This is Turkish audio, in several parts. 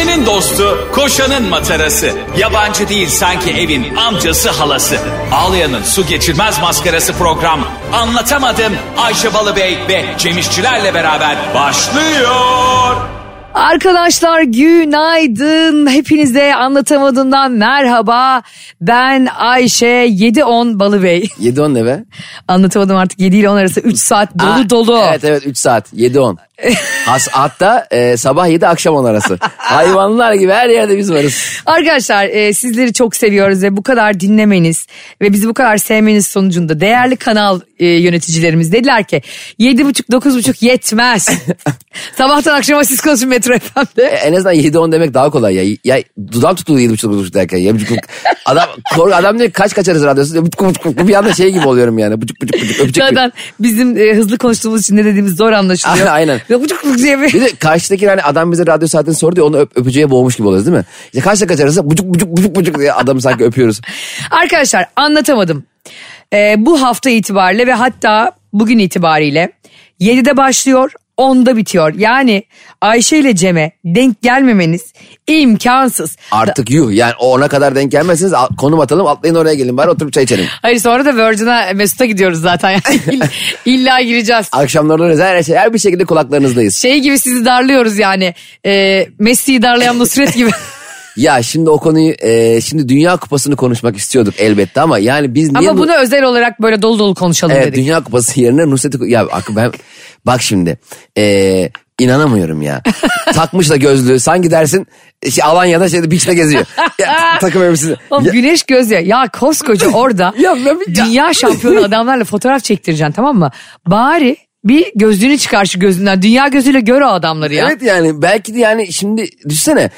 Ayşe'nin dostu, koşanın matarası. Yabancı değil sanki evin amcası halası. Ağlayan'ın su geçirmez maskarası program. Anlatamadım Ayşe Balıbey ve Cemişçilerle beraber başlıyor. Arkadaşlar günaydın. Hepinize anlatamadığımdan merhaba. Ben Ayşe 7-10 Balıbey. 7-10 ne be? Anlatamadım artık 7 ile 10 arası 3 saat dolu Aa, dolu. Evet evet 3 saat 7-10. Has, hatta e, sabah 7 akşam 10 arası. Hayvanlar gibi her yerde biz varız. Arkadaşlar e, sizleri çok seviyoruz ve bu kadar dinlemeniz ve bizi bu kadar sevmeniz sonucunda değerli kanal e, yöneticilerimiz dediler ki 7.30-9.30 yetmez. Sabahtan akşama siz konuşun Metro E, FM'de. en azından 7-10 demek daha kolay ya. Ya dudam tutuldu 7.30 derken. Ya, buçuk, adam, korku, adam diyor kaç kaç arası radyosu. Bir anda şey gibi oluyorum yani. Buçuk buçuk buçuk öpecek. Zaten bizim e, hızlı konuştuğumuz için ne dediğimiz zor anlaşılıyor. Aynen. Ve buçuk buçuk diye bir... Bir de karşıdaki hani adam bize radyo saatini sordu ya onu öp, öpücüğe boğmuş gibi oluyoruz değil mi? İşte kaç arası buçuk buçuk buçuk buçuk diye adamı sanki öpüyoruz. Arkadaşlar anlatamadım. Ee, bu hafta itibariyle ve hatta bugün itibariyle 7'de başlıyor 10'da bitiyor. Yani Ayşe ile Cem'e denk gelmemeniz imkansız. Artık yuh yani ona kadar denk gelmezseniz konum atalım atlayın oraya gelin bari oturup çay içelim. Hayır sonra da Virgin'a Mesut'a gidiyoruz zaten. Yani İll- İlla gireceğiz. Akşamları her şey her bir şekilde kulaklarınızdayız. Şey gibi sizi darlıyoruz yani. Ee, Messi'yi darlayan Nusret gibi. Ya şimdi o konuyu e, şimdi Dünya Kupası'nı konuşmak istiyorduk elbette ama yani biz niye Ama bu- bunu özel olarak böyle dolu dolu konuşalım Evet, dedik. Dünya Kupası yerine Nusret'i ya ben bak şimdi e, inanamıyorum ya. Takmış da gözlüğü sanki dersin şey, Alanya'da şeyde beach'te geziyor. Ya, takım elbisesi. Oğlum Ya- güneş gözü ya koskoca orada Ya ben dünya şampiyonu adamlarla fotoğraf çektireceksin tamam mı? Bari bir gözlüğünü çıkar şu gözünden. Dünya gözüyle gör o adamları ya. Evet yani belki de yani şimdi düşünsene A-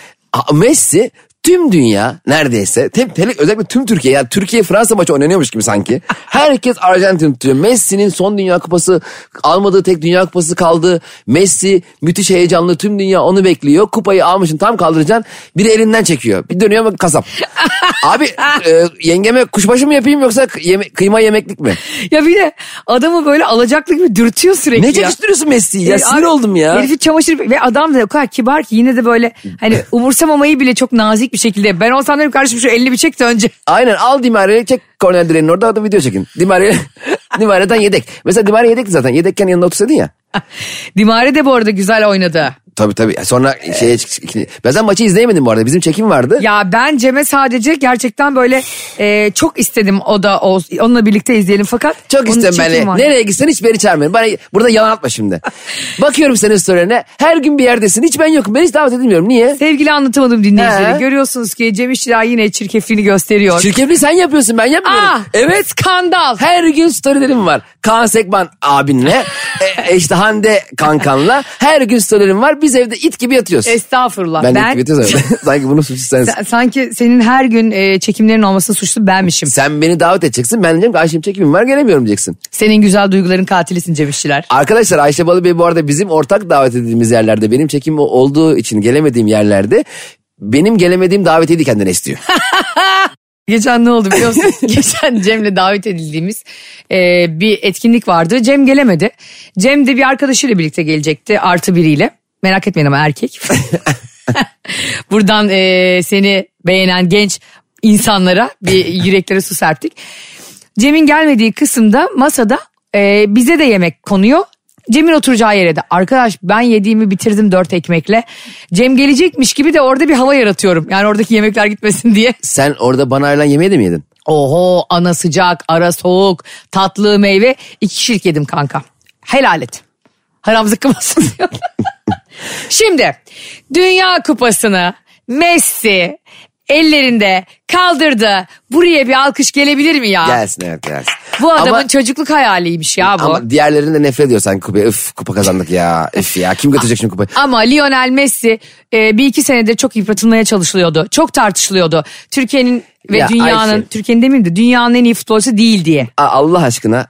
Messi tüm dünya neredeyse tem, tele- özellikle tüm Türkiye yani Türkiye Fransa maçı oynanıyormuş gibi sanki. Herkes Arjantin tutuyor. Messi'nin son dünya kupası almadığı tek dünya kupası kaldı. Messi müthiş heyecanlı tüm dünya onu bekliyor. Kupayı almışın tam kaldıracaksın. Biri elinden çekiyor. Bir dönüyor mu kasap. Abi e, yengeme kuşbaşı mı yapayım yoksa yeme- kıyma yemeklik mi? Ya bir de adamı böyle alacaklı gibi dürtüyor sürekli Ne ya. çekiştiriyorsun Messi'yi ya? E, Sinir abi, oldum ya. Herifi çamaşır ve adam da o kadar kibar ki yine de böyle hani umursamamayı bile çok nazik bir şekilde. Ben olsam derim kardeşim şu elini bir çek de önce. Aynen al Di Maria'yı çek korner direğinin orada da video çekin. Di Maria, Di Maria'dan yedek. Mesela Di Maria yedekti zaten. Yedekken yanında otursaydın ya. Dimare de bu arada güzel oynadı. Tabii tabii. Sonra şeye çık- Ben zaten maçı izleyemedim bu arada. Bizim çekim vardı. Ya ben Cem'e sadece gerçekten böyle e, çok istedim o da o, onunla birlikte izleyelim fakat. Çok istedim ben. var. Nereye gitsen hiç beni çağırmayın. Bana burada yalan atma şimdi. Bakıyorum senin storylerine. Her gün bir yerdesin. Hiç ben yokum. Ben hiç davet edilmiyorum. Niye? Sevgili anlatamadım dinleyicileri. He. Görüyorsunuz ki Cem İşçiler yine çirkefliğini gösteriyor. Şirketliği sen yapıyorsun. Ben yapmıyorum. Ah, Evet. skandal. Her gün storylerim var. Kaan Sekban abinle, e, işte Hande kankanla her gün storylerim var. Biz evde it gibi yatıyoruz. Estağfurullah. ben, Ben, it gibi yatıyoruz. Sanki bunun suçu sensin. Sa- sanki senin her gün e, çekimlerin olması suçlu benmişim. Sen beni davet edeceksin. Ben diyeceğim ki Ayşem çekimim var gelemiyorum diyeceksin. Senin güzel duyguların katilisin Cem İşçiler. Arkadaşlar Ayşe Balı Bey bu arada bizim ortak davet edildiğimiz yerlerde benim çekim olduğu için gelemediğim yerlerde benim gelemediğim davetiydi kendine istiyor. Geçen ne oldu biliyor musun? Geçen Cem'le davet edildiğimiz e, bir etkinlik vardı. Cem gelemedi. Cem de bir arkadaşıyla birlikte gelecekti artı biriyle. Merak etmeyin ama erkek. Buradan e, seni beğenen genç insanlara bir yüreklere su serptik. Cem'in gelmediği kısımda masada e, bize de yemek konuyor. Cem'in oturacağı yere de arkadaş ben yediğimi bitirdim dört ekmekle. Cem gelecekmiş gibi de orada bir hava yaratıyorum. Yani oradaki yemekler gitmesin diye. Sen orada bana ayrılan yemeği de mi yedin? Oho ana sıcak, ara soğuk, tatlı meyve iki kişilik yedim kanka. Helal et. Haram zıkkımasın. Şimdi Dünya Kupası'nı Messi ellerinde kaldırdı. Buraya bir alkış gelebilir mi ya? Gelsin evet gelsin. Bu adamın ama, çocukluk hayaliymiş ya bu. ama diğerlerinin de nefret ediyor sanki kupaya. Üf kupa kazandık ya. Üf ya kim götürecek şimdi kupayı? Ama Lionel Messi e, bir iki senedir çok yıpratılmaya çalışılıyordu. Çok tartışılıyordu. Türkiye'nin ve Ya dünyanın, Ayşe. Türkiye'nin demeyeyim de dünyanın en iyi futbolcusu değil diye. Allah aşkına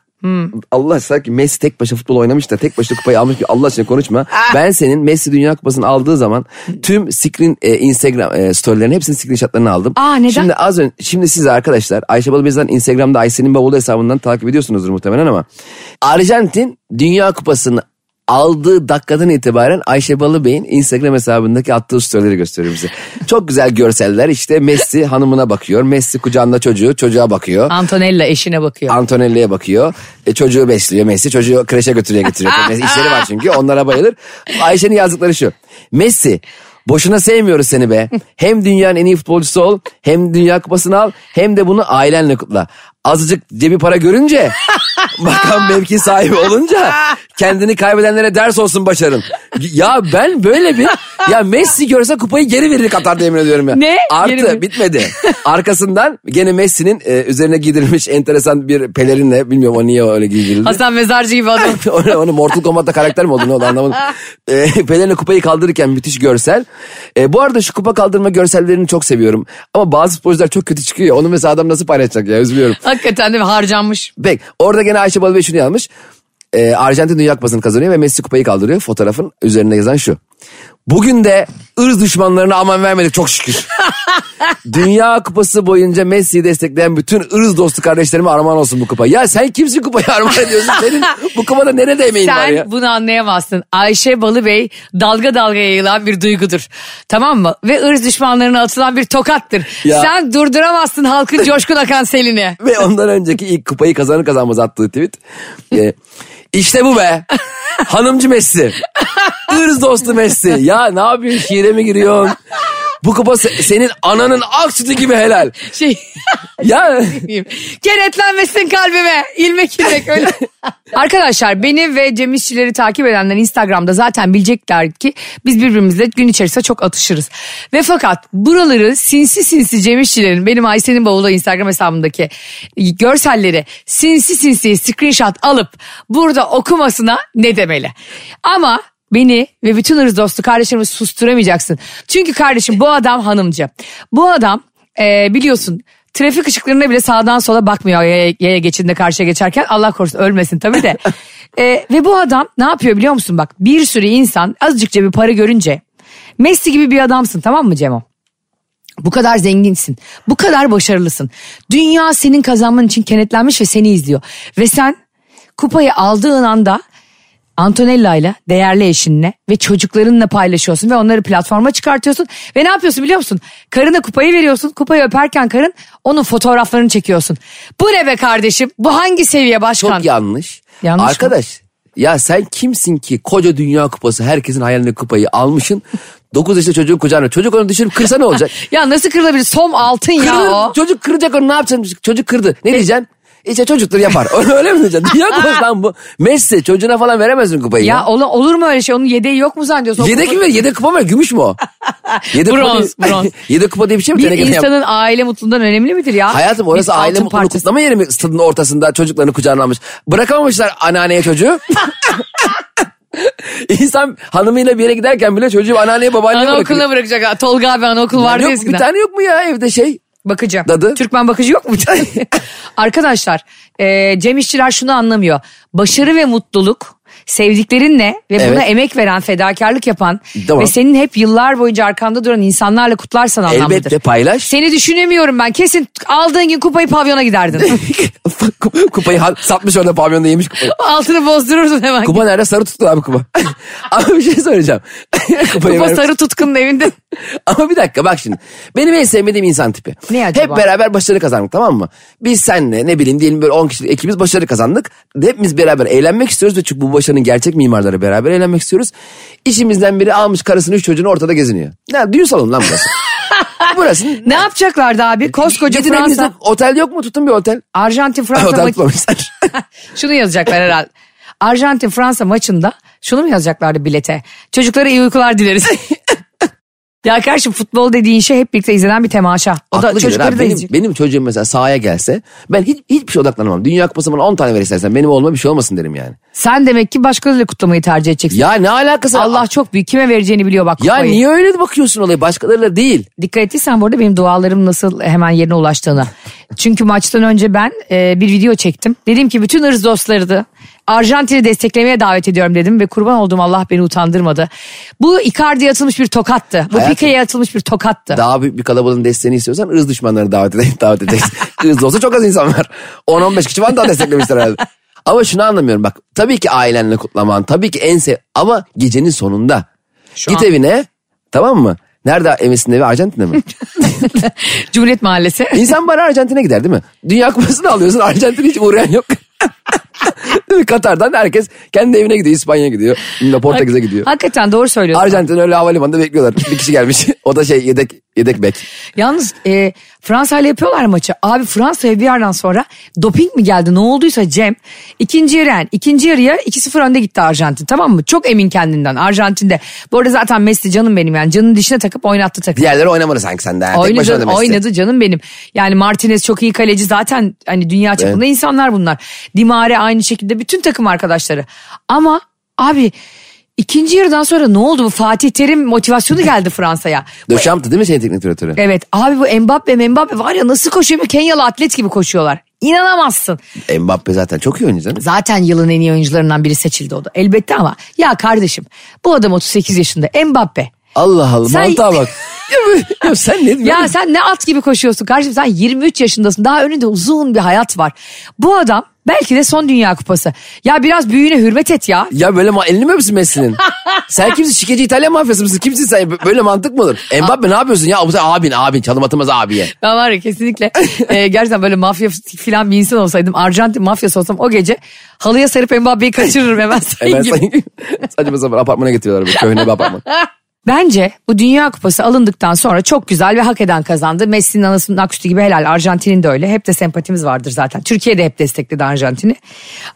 Allah aşkına ki Messi tek başına futbol oynamış da tek başına kupayı almış ki Allah aşkına konuşma. Ben senin Messi Dünya Kupası'nı aldığı zaman tüm screen e, Instagram e, storylerin hepsinin screenshotlarını aldım. Aa, neden? Şimdi az önce şimdi siz arkadaşlar Ayşe Balıbeyaz'dan Instagram'da Ayşe'nin bavulu hesabından takip ediyorsunuzdur muhtemelen ama Arjantin Dünya Kupası'nı aldığı dakikadan itibaren Ayşe Balıbey'in Instagram hesabındaki attığı storyleri gösteriyor bize. Çok güzel görseller işte Messi hanımına bakıyor. Messi kucağında çocuğu çocuğa bakıyor. Antonella eşine bakıyor. Antonelli'ye bakıyor. E, çocuğu besliyor Messi. Çocuğu kreşe götürüyor getiriyor. Messi işleri var çünkü onlara bayılır. Ayşe'nin yazdıkları şu. Messi boşuna sevmiyoruz seni be. Hem dünyanın en iyi futbolcusu ol hem dünya kupasını al hem de bunu ailenle kutla. Azıcık cebi para görünce makam mevki sahibi olunca kendini kaybedenlere ders olsun başarın. Ya ben böyle bir ya Messi görse kupayı geri verir Katar yemin ediyorum ya. Ne? Artı Geri bitmedi. Arkasından gene Messi'nin e, üzerine giydirilmiş enteresan bir pelerinle bilmiyorum o niye öyle giydirildi. Hasan Mezarcı gibi adam. onu, onu Mortal Kombat'ta karakter mi oldu ne oldu anlamadım. E, kupayı kaldırırken müthiş görsel. E, bu arada şu kupa kaldırma görsellerini çok seviyorum. Ama bazı sporcular çok kötü çıkıyor ya. Onu mesela adam nasıl paylaşacak ya üzülüyorum. Hakikaten mi? Harcanmış. Pek orada gene Ayşe Balıbey şunu yazmış. E, Arjantin Dünya Kupası'nı kazanıyor ve Messi kupayı kaldırıyor. Fotoğrafın üzerinde yazan şu. Bugün de ırz düşmanlarına aman vermedik çok şükür. Dünya Kupası boyunca Messi'yi destekleyen bütün ırz dostu kardeşlerime armağan olsun bu kupa. Ya sen kimsin kupayı armağan ediyorsun? Senin bu kupada nerede emeğin var ya? Sen bunu anlayamazsın. Ayşe Balıbey dalga dalga yayılan bir duygudur. Tamam mı? Ve ırz düşmanlarına atılan bir tokattır. Ya. Sen durduramazsın halkın coşkun akan selini. Ve ondan önceki ilk kupayı kazanır kazanmaz attığı tweet. Ee, işte bu be. Hanımcı Messi. Irz dostu Messi. Ya ne yapıyorsun şiire mi giriyorsun? Bu kupa se- senin ananın ak sütü gibi helal. Şey Ya kenetlenmesin kalbime. İlmek ilmek öyle. Arkadaşlar beni ve Cem İşçileri takip edenler Instagram'da zaten bilecekler ki biz birbirimizle gün içerisinde çok atışırız. Ve fakat buraları sinsi sinsi Cem İşçilerin benim Ayşe'nin bavulu Instagram hesabımdaki görselleri sinsi sinsi screenshot alıp burada okumasına ne demeli? Ama Beni ve bütün ırz dostu kardeşlerimi susturamayacaksın. Çünkü kardeşim bu adam hanımcı. Bu adam e, biliyorsun trafik ışıklarına bile sağdan sola bakmıyor yaya, yaya geçidinde karşıya geçerken. Allah korusun ölmesin tabii de. E, ve bu adam ne yapıyor biliyor musun bak bir sürü insan azıcıkça bir para görünce Messi gibi bir adamsın tamam mı Cemo? Bu kadar zenginsin. Bu kadar başarılısın. Dünya senin kazanman için kenetlenmiş ve seni izliyor. Ve sen kupayı aldığın anda Antonella ile değerli eşinle ve çocuklarınla paylaşıyorsun ve onları platforma çıkartıyorsun. Ve ne yapıyorsun biliyor musun? Karına kupayı veriyorsun. Kupayı öperken karın onun fotoğraflarını çekiyorsun. Bu ne be kardeşim? Bu hangi seviye başkan? çok yanlış. Yanlış mı? Arkadaş ya sen kimsin ki koca dünya kupası herkesin hayalindeki kupayı almışın. 9 yaşında çocuğun kucağına. Çocuk onu düşürüp kırsa ne olacak? Ya nasıl kırılabilir? Som altın ya Kırılır, o. Çocuk kıracak onu ne yapacaksın? Çocuk kırdı. Ne diyeceksin? İşte çocuktur yapar. Öyle mi diyeceksin? Kupası lan bu. Messi çocuğuna falan veremezsin kupayı. Ya olur, olur mu öyle şey? Onun yedeği yok mu zannediyorsun? Yedek kupa- mi? ver? Yedek kupa mı? Gümüş mü o? Yedek kupa Bronz, diye- bronz. Yedek kupa diye bir şey mi? Bir Tenekeden yap- insanın aile mutluluğundan önemli midir ya? Hayatım orası Bir aile altın mutluluğu parçası. kutlama yeri mi? Stadın ortasında çocuklarını kucağına almış. Bırakamamışlar anneanneye çocuğu. İnsan hanımıyla bir yere giderken bile çocuğu anneanneye babaanneye bırakıyor. Anaokuluna bırakacak. Tolga abi anaokul vardı Yok, eskiden. bir tane yok mu ya evde şey? Bakıcı. Dadı. Türkmen bakıcı yok mu? Arkadaşlar e, Cem İşçiler şunu anlamıyor. Başarı ve mutluluk sevdiklerinle ve buna Evet. emek veren, fedakarlık yapan Tamam. ve senin hep yıllar boyunca arkanda duran insanlarla kutlarsan anlamlıdır. Elbette paylaş. Seni düşünemiyorum ben. Kesin aldığın gün kupayı pavyona giderdin. Kupayı ha- satmış orada pavyonda yemiş kupayı. Altını bozdururdun hemen. Kupa nerede? Sarı tuttu abi kupa. Ama bir şey söyleyeceğim. Kupa sarı tutkunun evinde. Ama bir dakika bak şimdi. Benim en sevmediğim insan tipi. Ne acaba? Hep beraber başarı kazandık tamam mı? Biz senle ne bileyim diyelim böyle 10 kişilik ekibimiz başarı kazandık. Hepimiz beraber eğlenmek istiyoruz ve çünkü bu başarının gerçek mimarları beraber eğlenmek istiyoruz. İşimizden biri almış karısını üç çocuğunu ortada geziniyor. Ne düğün salonu lan burası. burası. ne yapacaklardı abi? Koskoca Gidin Fransa, otel yok mu? Tutun bir otel. Arjantin Fransa otel tutmamışlar. Şunu yazacaklar herhalde. Arjantin Fransa maçında şunu mu yazacaklardı bilete? Çocuklara iyi uykular dileriz. ya kardeşim futbol dediğin şey hep birlikte izlenen bir temaşa. O da Haklı gelir çocukları abi. da benim, izleyecek. benim çocuğum mesela sahaya gelse ben hiç, hiçbir şey odaklanamam. Dünya kupası bana 10 tane ver istersen benim olma bir şey olmasın derim yani. Sen demek ki başkalarıyla kutlamayı tercih edeceksin. Ya ne alakası var? Allah çok büyük. Kime vereceğini biliyor bak Ya kupayı. niye öyle bakıyorsun olaya başkalarıyla değil. Dikkat ettiysen bu arada benim dualarım nasıl hemen yerine ulaştığını. Çünkü maçtan önce ben e, bir video çektim. Dedim ki bütün ırz dostları da Arjantin'i desteklemeye davet ediyorum dedim ve kurban olduğum Allah beni utandırmadı. Bu Icardi'ye atılmış bir tokattı. Bu Hayatım. Pique'ye atılmış bir tokattı. Daha büyük bir kalabalığın desteğini istiyorsan ırz düşmanlarını davet, ede davet edeceksin. Irz olsa çok az insan var. 10-15 kişi var daha desteklemişler herhalde. Ama şunu anlamıyorum bak. Tabii ki ailenle kutlaman. Tabii ki en sev... Ama gecenin sonunda. Şu git an- evine. Tamam mı? Nerede Emis'in evi? Arjantin'de mi? Cumhuriyet Mahallesi. İnsan bari Arjantin'e gider değil mi? Dünya kupasını alıyorsun Arjantin'e hiç uğrayan yok. Değil mi? Katar'dan herkes kendi evine gidiyor. İspanya gidiyor. Portekiz'e gidiyor. Hakikaten doğru söylüyorsun. Arjantin öyle havalimanında bekliyorlar. Bir kişi gelmiş. O da şey yedek yedek bek. Yalnız e, Fransa ile yapıyorlar maçı. Abi Fransa'ya bir yerden sonra doping mi geldi ne olduysa Cem ikinci yarı yani ikinci yarıya 2-0 önde gitti Arjantin tamam mı? Çok emin kendinden Arjantin'de. Bu arada zaten Messi canım benim yani canın dişine takıp oynattı takım. Diğerleri oynamadı sanki sende. başına Oynadı, Messi. oynadı canım benim. Yani Martinez çok iyi kaleci zaten hani dünya çapında insanlar bunlar. Dimare aynı şekilde bütün takım arkadaşları. Ama abi ikinci yarıdan sonra ne oldu bu Fatih Terim motivasyonu geldi Fransa'ya. Döşamptı değil mi senin teknik direktörü? Evet abi bu Mbappe Mbappe var ya nasıl koşuyor Kenyalı atlet gibi koşuyorlar. İnanamazsın. Mbappe zaten çok iyi oyuncu. Zaten yılın en iyi oyuncularından biri seçildi o da. Elbette ama ya kardeşim bu adam 38 yaşında Mbappe. Allah Allah Sen- mantığa bak. ya, sen ne diyorsun? Ya sen ne at gibi koşuyorsun kardeşim sen 23 yaşındasın daha önünde uzun bir hayat var. Bu adam belki de son dünya kupası. Ya biraz büyüğüne hürmet et ya. Ya böyle ma- elini mi öpsün Messi'nin? sen kimsin şikeci İtalyan mafyası mısın? Kimsin sen? Böyle mantık mı olur? Mbappe ne yapıyorsun ya? Abin abin çalım atılmaz abiye. Ben var ya kesinlikle e, gerçekten böyle mafya falan bir insan olsaydım Arjantin mafyası olsam o gece halıya sarıp Mbappe'yi kaçırırım hemen Hemen gibi. saçma sapan apartmana getiriyorlar. Böyle, köhne bir apartman. Bence bu Dünya Kupası alındıktan sonra çok güzel ve hak eden kazandı. Messi'nin anasının aküstü gibi helal. Arjantin'in de öyle. Hep de sempatimiz vardır zaten. Türkiye de hep destekledi Arjantin'i.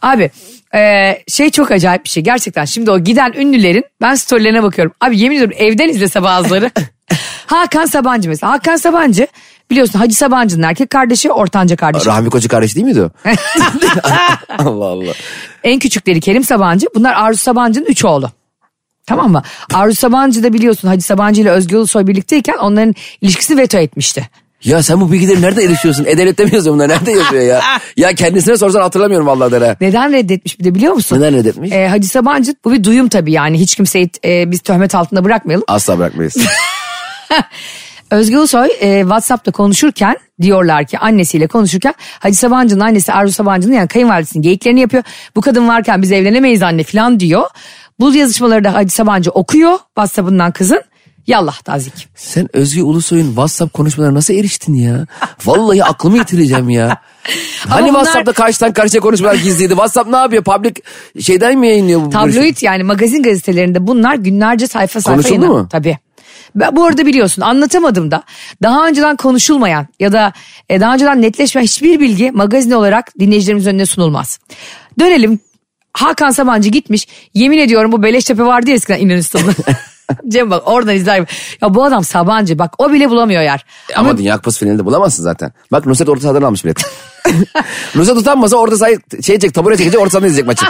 Abi e, şey çok acayip bir şey. Gerçekten şimdi o giden ünlülerin ben storylerine bakıyorum. Abi yemin ediyorum evden izlese bazıları. Hakan Sabancı mesela. Hakan Sabancı biliyorsun Hacı Sabancı'nın erkek kardeşi ortanca kardeşi. Rahmi Koç'un kardeşi değil miydi o? Allah Allah. En küçükleri Kerim Sabancı. Bunlar Arzu Sabancı'nın üç oğlu. Tamam mı? Arzu Sabancı da biliyorsun Hacı Sabancı ile Özgür Ulusoy birlikteyken onların ilişkisini veto etmişti. Ya sen bu bilgileri nerede erişiyorsun? E-Devlet'te mi yazıyor bunlar? Nerede yazıyor ya? Ya kendisine sorsan hatırlamıyorum vallahi dere. Neden reddetmiş bir de biliyor musun? Neden reddetmiş? Ee, Hacı Sabancı bu bir duyum tabii yani hiç kimseyi e, biz töhmet altında bırakmayalım. Asla bırakmayız. Özgür Ulusoy e, WhatsApp'ta konuşurken diyorlar ki annesiyle konuşurken Hacı Sabancı'nın annesi Arzu Sabancı'nın yani kayınvalidesinin geyiklerini yapıyor. Bu kadın varken biz evlenemeyiz anne falan diyor. Bu yazışmaları da Hacı Sabancı okuyor WhatsApp'ından kızın. Yallah tazik. Sen Özgür Ulusoy'un WhatsApp konuşmalarına nasıl eriştin ya? Vallahi aklımı yitireceğim ya. Hani bunlar- WhatsApp'ta karşıdan karşıya konuşmalar gizliydi? WhatsApp ne yapıyor? Public şeyden mi yayınlıyor bu? görüşmeyi? Tabloid yani magazin gazetelerinde bunlar günlerce sayfa sayfa Konuşuldu yayınlan- mu? Tabii. Bu arada biliyorsun anlatamadım da daha önceden konuşulmayan ya da e, daha önceden netleşmeyen hiçbir bilgi magazin olarak dinleyicilerimiz önüne sunulmaz. Dönelim Hakan Sabancı gitmiş yemin ediyorum bu Beleştepe vardı ya eskiden İnönü'nde. Cem bak oradan izler. Ya bu adam Sabancı bak o bile bulamıyor yer. Ama, Dünya Kupası finalinde bulamazsın zaten. Bak Nusret orta sahadan almış bilet. Nusret utanmasa orta sahayı şey çek, tabure çekecek orta sahadan izleyecek maçı.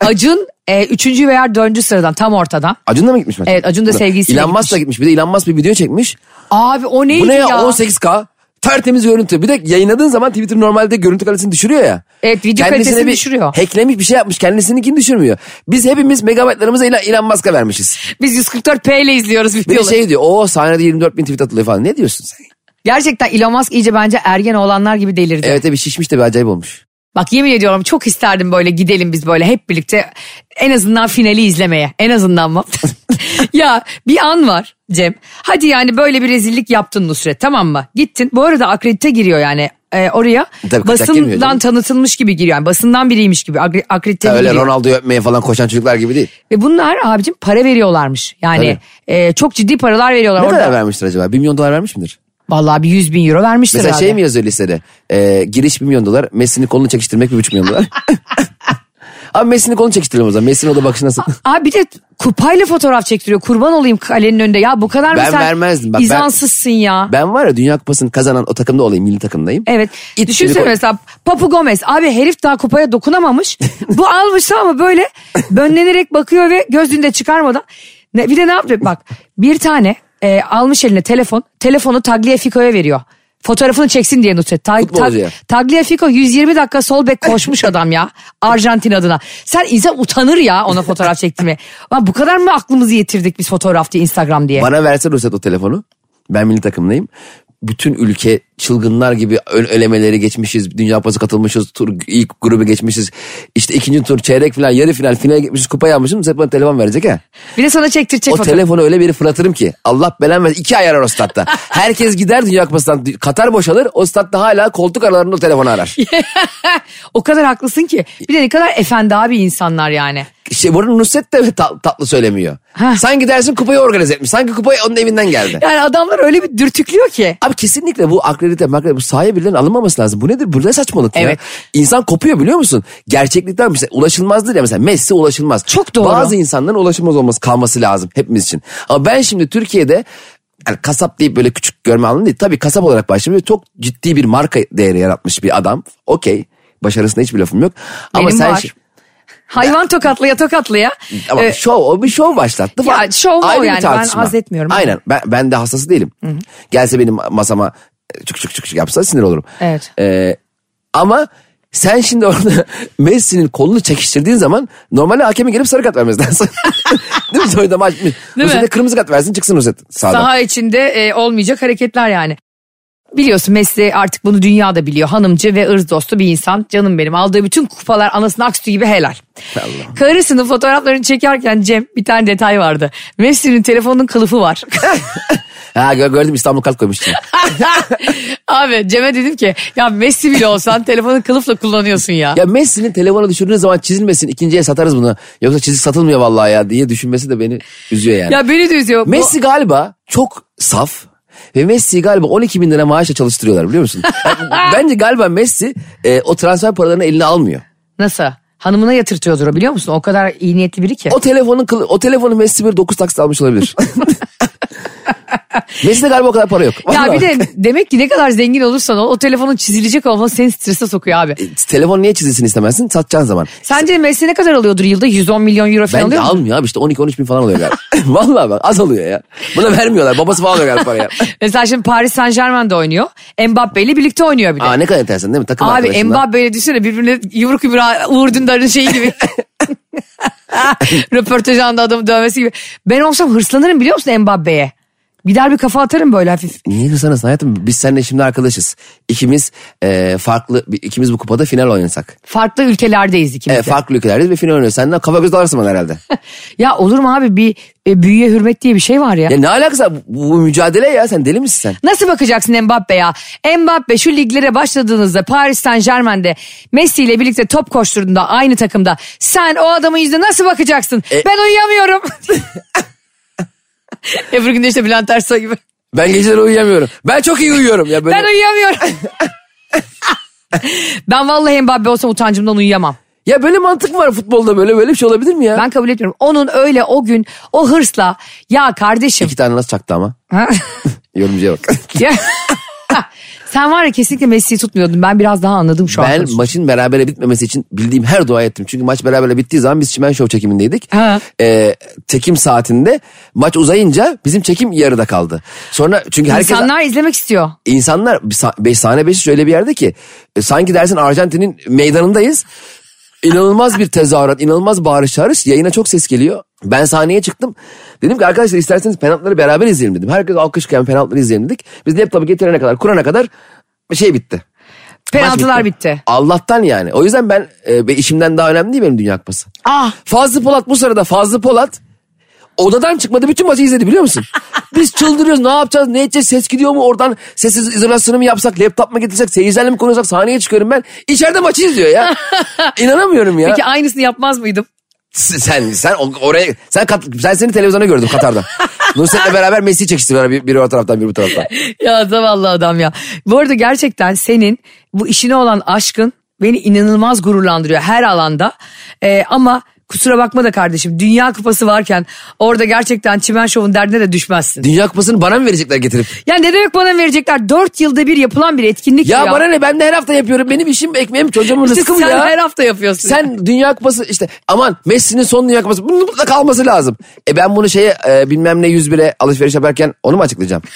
Acun e, üçüncü veya dördüncü sıradan tam ortadan. Acun da mı gitmiş maç? Evet, Acun da sevgilisiyle Musk gitmiş. da gitmiş. Bir de Elon Musk bir video çekmiş. Abi o neydi Bu ne ya, ya? 18K? Tertemiz görüntü. Bir de yayınladığın zaman Twitter normalde görüntü kalitesini düşürüyor ya. Evet, video Kendisine kalitesini bir düşürüyor. Hacklemiş bir şey yapmış. Kendisininkini düşürmüyor. Biz hepimiz megabaytlarımızı Elon, Elon Musk'a vermişiz. Biz 144p ile izliyoruz Bir de videoları. şey diyor. O sahnede 24 bin tweet atılıyor falan. Ne diyorsun sen? Gerçekten Elon Musk iyice bence ergen oğlanlar gibi delirdi. Evet bir şişmiş de bir acayip olmuş. Bak yemin ediyorum çok isterdim böyle gidelim biz böyle hep birlikte en azından finali izlemeye. En azından mı? ya bir an var Cem. Hadi yani böyle bir rezillik yaptın Nusret tamam mı? Gittin. Bu arada akredite giriyor yani e, oraya. Tabii, basından tanıtılmış gibi giriyor. Yani basından biriymiş gibi akre- akredite Öyle giriyor. Ronaldo'yu öpmeye falan koşan çocuklar gibi değil. Ve bunlar abicim para veriyorlarmış. Yani e, çok ciddi paralar veriyorlar. Ne Orada, kadar vermiştir acaba? 1 milyon dolar vermiş midir? Vallahi bir 100 bin euro vermiştir Mesela herhalde. şey mi yazıyor listede? Ee, giriş 1 milyon dolar. Messi'nin kolunu çekiştirmek 1,5 milyon dolar. Abi Messi'nin kolunu çekiştirelim o zaman. Messi'nin o da bakışı nasıl? Abi bir de kupayla fotoğraf çektiriyor. Kurban olayım kalenin önünde. Ya bu kadar mı Ben sen vermezdim. Bak ben- izansızsın ya. Ben var ya Dünya Kupası'nı kazanan o takımda olayım. Milli takımdayım. Evet. İt Düşünsene gibi- mesela Papu Gomez. Abi herif daha kupaya dokunamamış. bu almış ama böyle bönlenerek bakıyor ve gözünü de çıkarmadan. Ne, bir de ne yapıyor? Bak bir tane e, almış eline telefon. Telefonu Tagliafico'ya veriyor. Fotoğrafını çeksin diye Nusret. Ta, Futbolcuya. Tagliafico 120 dakika sol bek koşmuş adam ya. Arjantin adına. Sen insan utanır ya ona fotoğraf çektirmeye. Lan bu kadar mı aklımızı yitirdik biz fotoğraf diye Instagram diye. Bana verse Ruset o telefonu. Ben milli takımdayım. Bütün ülke çılgınlar gibi elemeleri geçmişiz. Dünya Kupası katılmışız. Tur, ilk grubu geçmişiz. İşte ikinci tur çeyrek final yarı final finale gitmişiz kupa yapmışız. Hep bana telefon verecek ha. Bir de sana çektirecek O fotoğraf. telefonu öyle biri fırlatırım ki. Allah belanı versin. İki ay arar o statta. Herkes gider Dünya Kupası'ndan. Katar boşalır. O statta hala koltuk aralarında o telefonu arar. o kadar haklısın ki. Bir de ne kadar efendi abi insanlar yani. İşte burada Nusret de ta- tatlı söylemiyor. Ha. Sanki dersin kupayı organize etmiş. Sanki kupayı onun evinden geldi. Yani adamlar öyle bir dürtüklüyor ki. Abi kesinlikle bu akredite makredite bu sahaya birilerinin alınmaması lazım. Bu nedir? Bu ne saçmalık ya? Evet. İnsan kopuyor biliyor musun? Gerçeklikten mesela ulaşılmazdır ya mesela Messi ulaşılmaz. Çok doğru. Bazı insanların ulaşılmaz olması kalması lazım hepimiz için. Ama ben şimdi Türkiye'de yani kasap deyip böyle küçük görme anlamı değil. Tabii kasap olarak başlamış çok ciddi bir marka değeri yaratmış bir adam. Okey. Başarısına hiçbir lafım yok. Ama Benim sen var. Hayvan tokatlıya tokatlıya. ama Ee, şov, o bir şov başlattı. Ya falan. şov bir yani? Ben haz etmiyorum. Aynen ben, ben de hastası değilim. Gelse benim masama e, çık çık çık yapsa sinir olurum. Evet. Ee, ama sen şimdi orada Messi'nin kolunu çekiştirdiğin zaman normalde hakemin gelip sarı kart vermesi lazım. Değil mi? Soyda maç. Nusret'e mi? kırmızı kart versin çıksın Nusret sağdan. Saha içinde e, olmayacak hareketler yani. Biliyorsun Messi artık bunu dünyada biliyor. Hanımcı ve ırz dostu bir insan. Canım benim. Aldığı bütün kupalar anasının aksütü gibi helal. Allah. Karısının fotoğraflarını çekerken Cem bir tane detay vardı. Messi'nin telefonunun kılıfı var. Ha gö- gördüm İstanbul kart koymuştum. Abi Cem'e dedim ki ya Messi bile olsan telefonu kılıfla kullanıyorsun ya. ya Messi'nin telefona düşürdüğün zaman çizilmesin ikinciye satarız bunu. Yoksa çizik satılmıyor vallahi ya diye düşünmesi de beni üzüyor yani. Ya beni de üzüyor. Bu- Messi galiba çok saf ve Messi galiba 12 bin lira maaşla çalıştırıyorlar biliyor musun? Yani bence galiba Messi e, o transfer paralarını eline almıyor. Nasıl? Hanımına yatırtıyordur o biliyor musun? O kadar iyi niyetli biri ki. O telefonun o telefonu Messi bir 9 taksit almış olabilir. Messi'de galiba o kadar para yok. Ya Vallahi. bir de demek ki ne kadar zengin olursan ol o telefonun çizilecek olması seni strese sokuyor abi. E, telefon niye çizilsin istemezsin? Satacağın zaman. Sence Messi ne kadar alıyordur yılda? 110 milyon euro falan Bence alıyor mu? almıyor abi işte 12-13 bin falan oluyor galiba. Vallahi bak az alıyor ya. Buna vermiyorlar. Babası falan alıyor galiba parayı. Mesela şimdi Paris Saint Germain'de oynuyor. Mbappe ile birlikte oynuyor bir de. Aa ne kadar enteresan değil mi? Takım Abi. Mbappe ile düşünsene birbirine yumruk yumruğa Uğur Dündar'ın şeyi gibi. Röportaj anda adamı dövmesi gibi. Ben olsam hırslanırım biliyor musun Mbappe'ye? Gider bir kafa atarım böyle hafif. Niye kızanırsın hayatım? Biz seninle şimdi arkadaşız. İkimiz e, farklı, ikimiz bu kupada final oynasak. Farklı ülkelerdeyiz ikimiz E, farklı ülkelerdeyiz ve final oynuyoruz. Senden kafa göz dalarsın bana herhalde. Ya olur mu abi bir e, büyüye hürmet diye bir şey var ya. ya ne alakası? Bu, bu mücadele ya sen deli misin sen? Nasıl bakacaksın Mbappe ya? Mbappe şu liglere başladığınızda Paris Saint Germain'de Messi ile birlikte top koşturduğunda aynı takımda sen o adamın yüzüne nasıl bakacaksın? E- Ben uyuyamıyorum. Ebru Gündeş de Bülent Ersoy gibi. Ben geceleri uyuyamıyorum. Ben çok iyi uyuyorum. Ya böyle... Ben uyuyamıyorum. ben vallahi Mbappe olsam utancımdan uyuyamam. Ya böyle mantık var futbolda böyle böyle bir şey olabilir mi ya? Ben kabul etmiyorum. Onun öyle o gün o hırsla ya kardeşim. İki tane nasıl çaktı ama? Yorumcuya bak. Sen var ya kesinlikle Messi'yi tutmuyordun. Ben biraz daha anladım şu an. ben maçın berabere bitmemesi için bildiğim her dua ettim. Çünkü maç berabere bittiği zaman biz Çimen Show çekimindeydik. Ha. Ee, çekim saatinde maç uzayınca bizim çekim yarıda kaldı. Sonra çünkü herkes... İnsanlar izlemek istiyor. insanlar beş, sahne beşi öyle bir yerde ki e, sanki dersin Arjantin'in meydanındayız. İnanılmaz bir tezahürat, inanılmaz bağırış çağırış. Yayına çok ses geliyor. Ben sahneye çıktım. Dedim ki arkadaşlar isterseniz penaltıları beraber izleyelim dedim. Herkes alkışlayan penaltıları izleyelim dedik. Biz laptopu getirene kadar, kurana kadar şey bitti. Penaltılar Maç bitti. Allah'tan yani. O yüzden ben e, işimden daha önemli değil benim Dünya Kupası. Ah Fazlı Polat bu sırada Fazlı Polat odadan çıkmadı bütün maçı izledi biliyor musun? Biz çıldırıyoruz ne yapacağız ne edeceğiz ses gidiyor mu oradan sessiz izolasyonu mu yapsak laptop mu getirsek seyircilerle mi konuşsak sahneye çıkıyorum ben içeride maçı izliyor ya. İnanamıyorum ya. peki aynısını yapmaz mıydım? Sen sen oraya sen kat, sen seni televizyonda gördüm Katar'da. Nusret'le beraber Messi çekiştiriyorlar bir, biri o taraftan biri bu taraftan. ya zavallı adam ya. Bu arada gerçekten senin bu işine olan aşkın beni inanılmaz gururlandırıyor her alanda. Ee, ama kusura bakma da kardeşim Dünya Kupası varken orada gerçekten Çimen Şov'un derdine de düşmezsin. Dünya Kupası'nı bana mı verecekler getirip? Ya ne demek bana verecekler? Dört yılda bir yapılan bir etkinlik Ya, ya. bana ne ben de her hafta yapıyorum. Benim işim ekmeğim çocuğumun İşte rızkım sen ya. her hafta yapıyorsun. Sen Dünya Kupası işte aman Messi'nin son Dünya Kupası bunun mutlaka kalması lazım. E ben bunu şeye e, bilmem ne 101'e alışveriş yaparken onu mu açıklayacağım?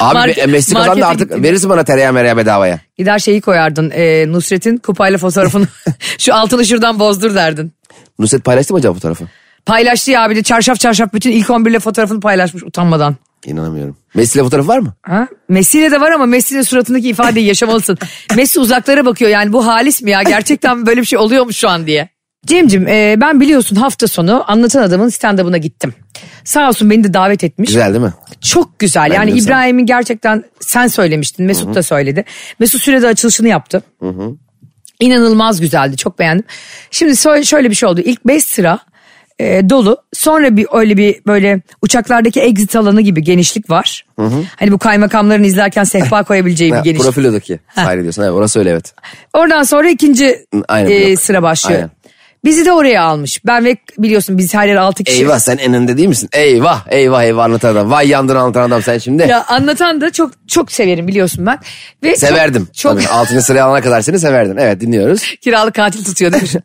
Abi Market- Messi kazandı artık gittin. verirsin bana tereyağı mereyağı bedavaya. Gider şeyi koyardın e, Nusret'in kupayla fotoğrafını şu altını şuradan bozdur derdin. Nusret paylaştı mı acaba fotoğrafı? Paylaştı ya bir de çarşaf çarşaf bütün ilk 11 ile fotoğrafını paylaşmış utanmadan. İnanamıyorum. Messi ile fotoğrafı var mı? Ha? Messi'yle de var ama Messi'nin suratındaki ifadeyi yaşamalısın. Messi uzaklara bakıyor yani bu halis mi ya gerçekten böyle bir şey oluyormuş şu an diye. Cemcim e, ben biliyorsun hafta sonu Anlatan Adam'ın stand-up'ına gittim. Sağ olsun beni de davet etmiş. Güzel değil mi? Çok güzel. Ben yani. İbrahim'in gerçekten sen söylemiştin. Mesut da söyledi. Mesut Süre de açılışını yaptı. İnanılmaz güzeldi. Çok beğendim. Şimdi şöyle, bir şey oldu. İlk 5 sıra e, dolu. Sonra bir öyle bir böyle uçaklardaki exit alanı gibi genişlik var. Hani bu kaymakamların izlerken sehpa koyabileceği bir genişlik. profilodaki. Hayır diyorsun. Evet, orası öyle evet. Oradan sonra ikinci Aynen, e, sıra başlıyor. Aynen. Bizi de oraya almış. Ben ve biliyorsun biz her yer 6 kişi. Eyvah sen en önde değil misin? Eyvah eyvah eyvah anlatan adam. Vay yandın anlatan adam sen şimdi. Ya anlatan da çok çok severim biliyorsun ben. Ve çok- Severdim. Çok, Tabii, altıncı sıraya alana kadar seni severdin. Evet dinliyoruz. kiralık katil tutuyor değil mi?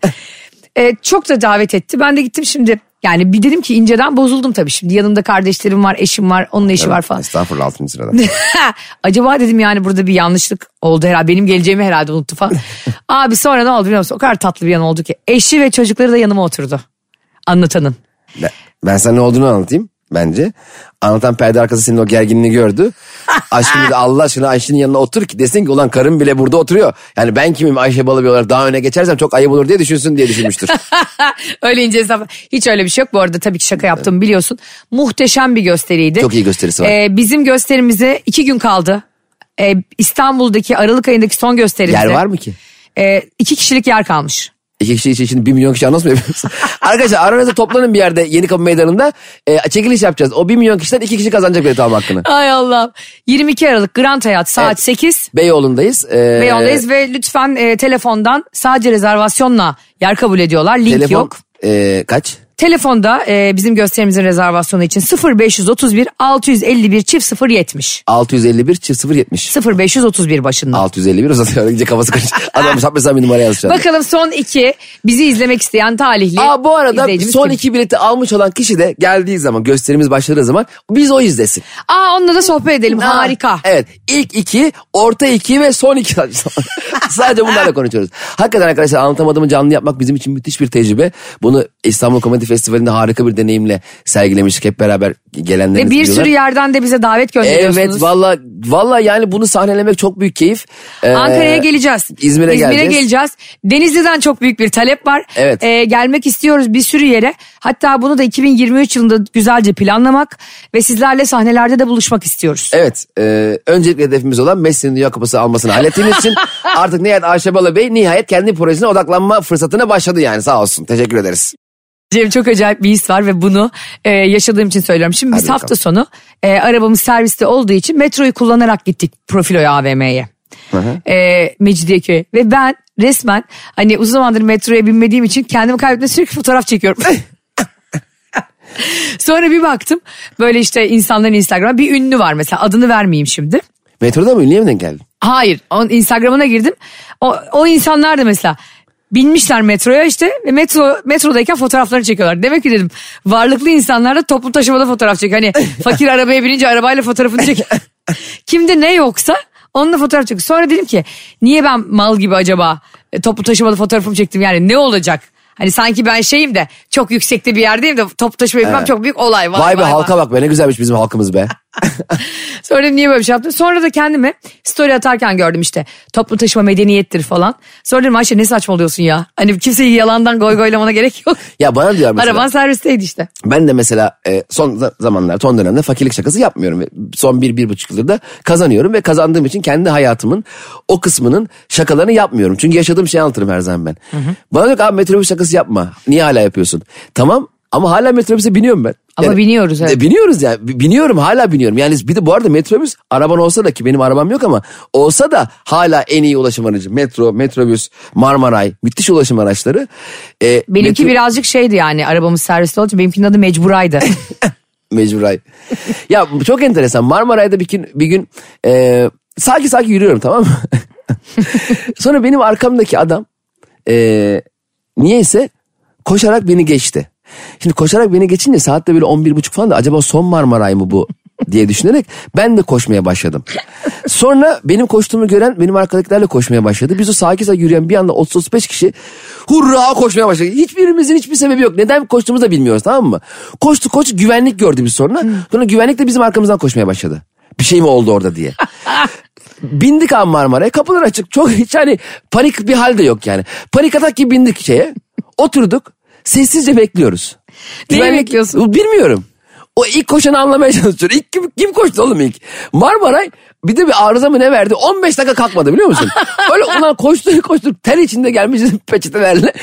Ee, çok da davet etti. Ben de gittim şimdi. Yani bir dedim ki inceden bozuldum tabii şimdi. Yanımda kardeşlerim var, eşim var, onun eşi var falan. Estağfurullah altıncı sırada. Acaba dedim yani burada bir yanlışlık oldu herhalde. Benim geleceğimi herhalde unuttu falan. Abi sonra ne oldu biliyor musun? O kadar tatlı bir yan oldu ki. Eşi ve çocukları da yanıma oturdu. Anlatanın. Ben- ben sana ne olduğunu anlatayım bence. Anlatan perde arkası senin o gerginliğini gördü. Aşkım dedi Allah aşkına Ayşe'nin yanına otur ki desin ki ulan karım bile burada oturuyor. Yani ben kimim Ayşe Balıbey olarak daha öne geçersem çok ayıp olur diye düşünsün diye düşünmüştür. öyle ince hesap. Hiç öyle bir şey yok. Bu arada tabii ki şaka yaptım biliyorsun. Muhteşem bir gösteriydi. Çok iyi gösterisi var. Ee, bizim gösterimize iki gün kaldı. Ee, İstanbul'daki Aralık ayındaki son gösterimizde. Yer var mı ki? e, iki kişilik yer kalmış. İki kişi için şimdi bir milyon kişi anons mu yapıyoruz? Arkadaşlar aranızda toplanın bir yerde Yeni Kapı Meydanı'nda e, çekiliş yapacağız. O bir milyon kişiden iki kişi kazanacak bilet alma hakkını. Ay Allah'ım. 22 Aralık Grand Hayat saat Evet. 8. Beyoğlu'ndayız. E, Beyoğlu'ndayız ve lütfen e, telefondan sadece rezervasyonla yer kabul ediyorlar. Link Telefon yok. e, kaç? Telefonda e, bizim gösterimizin rezervasyonu için 0531 651 çift 070. 651 çift 070. 0531 başında. 651 uzatıyor. İyice kafası karış. Adam sapmasam bir numara anda. Bakalım son iki bizi izlemek isteyen talihli Aa bu arada son kim? iki bileti almış olan kişi de geldiği zaman gösterimiz başladığı zaman biz o izlesin. Aa onunla da sohbet edelim harika. Evet ilk iki, orta iki ve son iki. Sadece bunlarla konuşuyoruz. Hakikaten arkadaşlar anlatamadığımı canlı yapmak bizim için müthiş bir tecrübe. Bunu İstanbul Komedi Festivali'nde harika bir deneyimle sergilemiştik hep beraber gelenleriniz Ve bir biliyorlar. sürü yerden de bize davet gönderiyorsunuz. Evet valla valla yani bunu sahnelemek çok büyük keyif. Ee, Ankara'ya geleceğiz. İzmir'e geleceğiz. geleceğiz. Denizli'den çok büyük bir talep var. Evet. Ee, gelmek istiyoruz bir sürü yere. Hatta bunu da 2023 yılında güzelce planlamak ve sizlerle sahnelerde de buluşmak istiyoruz. Evet. E, öncelikle hedefimiz olan Messi'nin Dünya Kupası almasını hallettiğimiz için artık nihayet Ayşe Balıbey nihayet kendi projesine odaklanma fırsatına başladı yani sağ olsun. Teşekkür ederiz. Cem çok acayip bir his var ve bunu e, yaşadığım için söylüyorum. Şimdi biz Hadi hafta bakalım. sonu e, arabamız serviste olduğu için metroyu kullanarak gittik Profilo'ya AVM'ye. E, Mecidiyeköy ve ben resmen hani uzun zamandır metroya binmediğim için kendimi kaybetme sürekli fotoğraf çekiyorum. Sonra bir baktım böyle işte insanların Instagram'a bir ünlü var mesela adını vermeyeyim şimdi. Metroda mı ünlüye mi denk geldin? Hayır onun Instagram'ına girdim. O, o insanlar da mesela binmişler metroya işte ve metro metrodayken fotoğraflarını çekiyorlar. Demek ki dedim varlıklı insanlar da toplu taşımada fotoğraf çekiyor. Hani fakir arabaya binince arabayla fotoğrafını çekiyor. Kimde ne yoksa onunla fotoğraf çekiyor. Sonra dedim ki niye ben mal gibi acaba e, toplu taşımada fotoğrafımı çektim yani ne olacak? Hani sanki ben şeyim de çok yüksekte bir yerdeyim de toplu taşıma yapmam çok büyük olay. Vay, Vay be vay, halka bak be ne güzelmiş bizim halkımız be. Sonra dedim, niye böyle bir şey yaptım? Sonra da kendimi story atarken gördüm işte. Toplu taşıma medeniyettir falan. Sonra dedim Ayşe ne saçmalıyorsun ya? Hani kimseyi yalandan goy goylamana gerek yok. Ya bana diyor mesela. Araban servisteydi işte. Ben de mesela e, son za- zamanlar, son dönemde fakirlik şakası yapmıyorum. Son bir, bir buçuk yıldır da kazanıyorum ve kazandığım için kendi hayatımın o kısmının şakalarını yapmıyorum. Çünkü yaşadığım şeyi anlatırım her zaman ben. Bana diyor ki abi metrobüs şakası yapma. Niye hala yapıyorsun? Tamam ama hala metrobüse biniyorum ben. Ama biniyoruz, evet. Biniyoruz ya. B- Biniyorum hala biniyorum. Yani bir de bu arada metrobüs araban olsa da ki benim arabam yok ama olsa da hala en iyi ulaşım aracı. Metro, metrobüs, Marmaray müthiş ulaşım araçları. E, Benimki metro- birazcık şeydi yani arabamız serviste olduğu için benimkinin adı Mecburay'dı. Mecburay. ya çok enteresan. Marmaray'da bir gün, bir gün e, sakin sakin yürüyorum tamam mı? Sonra benim arkamdaki adam e, niyeyse koşarak beni geçti. Şimdi koşarak beni geçince saatte böyle 11 buçuk falan da acaba son Marmaray mı bu diye düşünerek ben de koşmaya başladım. Sonra benim koştuğumu gören benim arkadakilerle koşmaya başladı. Biz o sakin sakin yürüyen bir anda 30-35 kişi hurra koşmaya başladı. Hiçbirimizin hiçbir sebebi yok. Neden koştuğumuzu da bilmiyoruz tamam mı? Koştu koştu güvenlik gördü biz sonra. Sonra güvenlik de bizim arkamızdan koşmaya başladı. Bir şey mi oldu orada diye. Bindik abi Marmara'ya kapılar açık. Çok hiç hani panik bir hal de yok yani. Panik atak gibi bindik şeye. Oturduk. Sessizce bekliyoruz. Neyi bekliyorsun? Bilmiyorum. O ilk koşanı anlamaya çalışıyor. İlk kim, kim koştu oğlum ilk? Marmaray bir de bir arıza mı ne verdi? 15 dakika kalkmadı biliyor musun? Öyle ulan koştu koştu ter içinde gelmişiz peçetelerle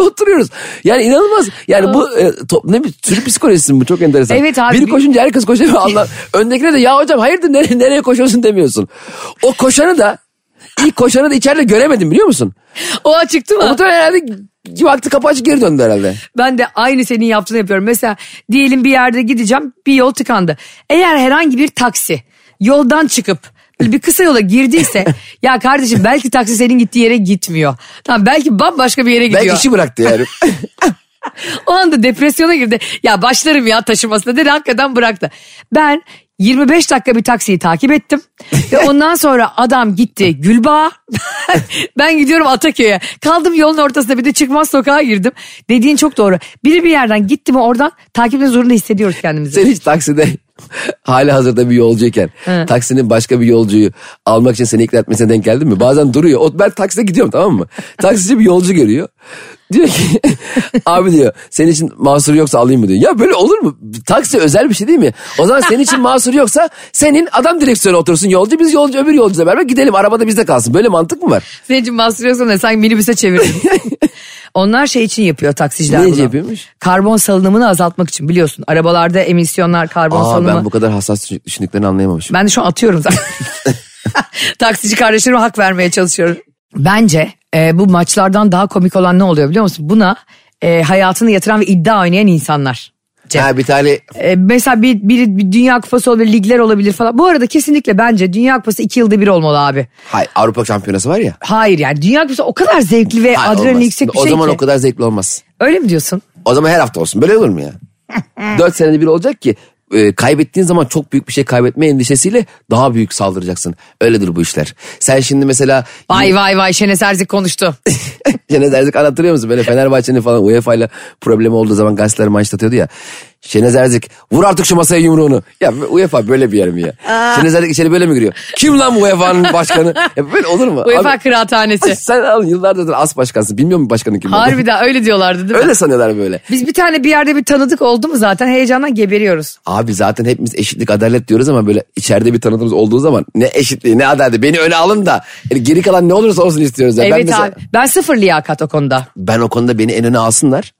oturuyoruz. Yani inanılmaz. Yani bu e, top, ne bir sürü psikolojisi bu çok enteresan. Evet abi. Biri koşunca herkes koşuyor. Allah öndekine de ya hocam hayırdır nereye, nereye koşuyorsun demiyorsun. O koşanı da ilk koşanı da içeride göremedim biliyor musun? O açıktı mı? Muhtemelen herhalde baktı kapı açık geri döndü herhalde. Ben de aynı senin yaptığını yapıyorum. Mesela diyelim bir yerde gideceğim bir yol tıkandı. Eğer herhangi bir taksi yoldan çıkıp bir kısa yola girdiyse ya kardeşim belki taksi senin gittiği yere gitmiyor. Tamam belki bambaşka bir yere gidiyor. Belki işi bıraktı yani. O anda depresyona girdi. Ya başlarım ya taşımasına dedi hakikaten bıraktı. Ben 25 dakika bir taksiyi takip ettim. Ve ondan sonra adam gitti Gülbağ'a. ben gidiyorum Ataköy'e. Kaldım yolun ortasında bir de çıkmaz sokağa girdim. Dediğin çok doğru. Biri bir yerden gitti mi oradan takip etmek zorunda hissediyoruz kendimizi. Sen hiç takside hali hazırda bir yolcuyken He. taksinin başka bir yolcuyu almak için seni ikna etmesine denk geldin mi? Bazen duruyor. O, ben takside gidiyorum tamam mı? Taksici bir yolcu görüyor. Diyor ki abi diyor senin için mahsur yoksa alayım mı diyor. Ya böyle olur mu? Taksi özel bir şey değil mi? O zaman senin için mahsur yoksa senin adam direksiyona otursun yolcu biz yolcu öbür yolcuyla beraber gidelim arabada bizde kalsın. Böyle mantık mı var? Senin için bastırıyorsan da sanki minibüse çevirdin. Onlar şey için yapıyor taksiciler Ne bunu. yapıyormuş? Karbon salınımını azaltmak için biliyorsun. Arabalarda emisyonlar karbon Aa salınımı. ben bu kadar hassas düşündüklerini anlayamamışım. Ben de şu an atıyorum zaten. Taksici kardeşlerime hak vermeye çalışıyorum. Bence e, bu maçlardan daha komik olan ne oluyor biliyor musun? Buna e, hayatını yatıran ve iddia oynayan insanlar. Cem. Ha bir tane E, mesela bir, bir, bir dünya kupası olabilir, ligler olabilir falan. Bu arada kesinlikle bence dünya kupası iki yılda bir olmalı abi. hay, Avrupa şampiyonası var ya. Hayır yani dünya kupası o kadar zevkli ve Hayır, adrenalin olmaz. yüksek bir o şey zaman ki. o kadar zevkli olmaz. Öyle mi diyorsun? O zaman her hafta olsun. Böyle olur mu ya? Dört senede bir olacak ki e, kaybettiğin zaman çok büyük bir şey kaybetme endişesiyle daha büyük saldıracaksın. Öyledir bu işler. Sen şimdi mesela Vay vay vay Şenes Erzik konuştu. Şenez Erzik anlatırıyor musun? Böyle Fenerbahçe'nin falan UEFA ile problemi olduğu zaman gazeteler manşetlatıyordu ya. Şenez Erzik vur artık şu masaya yumruğunu. Ya UEFA böyle bir yer mi ya? Şenez Erzik içeri böyle mi giriyor? Kim lan bu UEFA'nın başkanı? Ya böyle olur mu? UEFA Abi, kıraathanesi. sen al yıllardır as başkansın. Bilmiyor musun başkanın kim? Harbiden öyle diyorlardı değil mi? Öyle sanıyorlar böyle. Biz bir tane bir yerde bir tanıdık oldu mu zaten heyecandan geberiyoruz. Abi zaten hepimiz eşitlik adalet diyoruz ama böyle içeride bir tanıdığımız olduğu zaman ne eşitliği ne adaleti beni öne alın da yani geri kalan ne olursa olsun istiyoruz. ya. ben, evet mesela- abi ben sıfır liyakat o konuda. ben o konuda beni en öne alsınlar.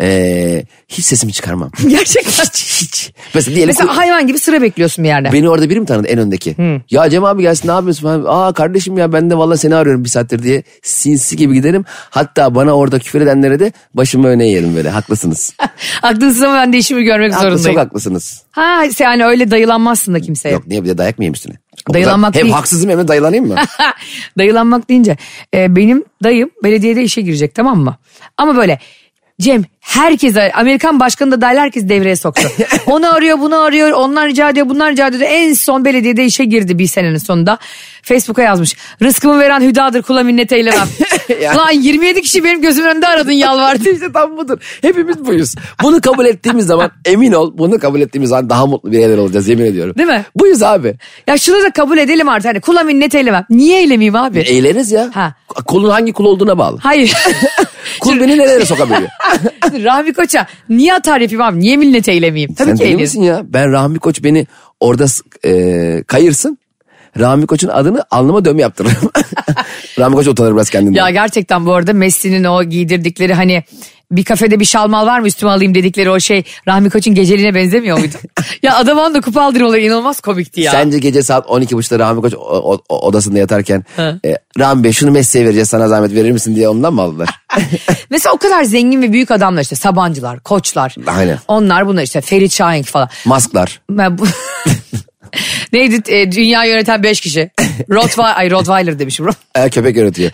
Ee, hiç sesimi çıkarmam. Gerçekten. hiç hiç. Mesela diyelim Mesela hayvan gibi sıra bekliyorsun bir yerde. beni orada biri mi tanıdı en öndeki? Ya Cem abi gelsin ne yapıyorsun falan. Aa kardeşim ya ben de valla seni arıyorum bir saattir diye sinsi gibi giderim. Hatta bana orada küfür edenlere de başımı öne eğerim böyle haklısınız. Haklısın ama ben de işimi görmek Haklı, çok zorundayım. haklısınız. Ha yani öyle dayılanmazsın da kimseye. Yok niye bir de dayak mı yiyeyim üstüne? O kadar- Dayılanmak Hem değil. haksızım hem de dayılanayım mı? Dayılanmak deyince e, benim dayım belediyede işe girecek tamam mı? Ama böyle Cem herkes Amerikan başkanı da dahil herkes devreye soktu. Onu arıyor bunu arıyor onlar rica ediyor bunlar rica ediyor. En son belediyede işe girdi bir senenin sonunda. Facebook'a yazmış. Rızkımı veren hüdadır kula minnet eylemem. Ya. Lan 27 kişi benim gözümün önünde aradın yalvardı. işte tam budur. Hepimiz buyuz. Bunu kabul ettiğimiz zaman emin ol bunu kabul ettiğimiz zaman daha mutlu bireyler olacağız yemin ediyorum. Değil mi? Buyuz abi. Ya şunu da kabul edelim artık. Hani kula minnet eylemem. Niye eylemeyeyim abi? Eğleniriz ya. Ha. Kulun hangi kul olduğuna bağlı. Hayır. Kul beni nerelere sokabiliyor? Rahmi Koç'a niye atar yapayım abi? Niye minnet eylemeyeyim? Tabii Sen ki deli misin ya? Ben Rahmi Koç beni orada e, kayırsın. Rahmi Koç'un adını alnıma dövme yaptırırım. Rahmi Koç utanır biraz kendinden. Ya gerçekten bu arada Messi'nin o giydirdikleri hani bir kafede bir şalmal var mı üstüme alayım dedikleri o şey Rahmi Koç'un geceliğine benzemiyor muydu? ya adam onda kupa aldırmaları inanılmaz komikti ya. Sence gece saat 12.30'da Rahmi Koç o- o- odasında yatarken e, Rahmi Bey şunu Messi'ye vereceğiz sana zahmet verir misin diye ondan mı aldılar? Mesela o kadar zengin ve büyük adamlar işte Sabancılar, Koçlar. Aynen. Onlar bunlar işte Ferit Şahin falan. Masklar. Neydi e, dünya yöneten beş kişi. Rottweiler, ay Rottweiler demişim. E, köpek yönetiyor.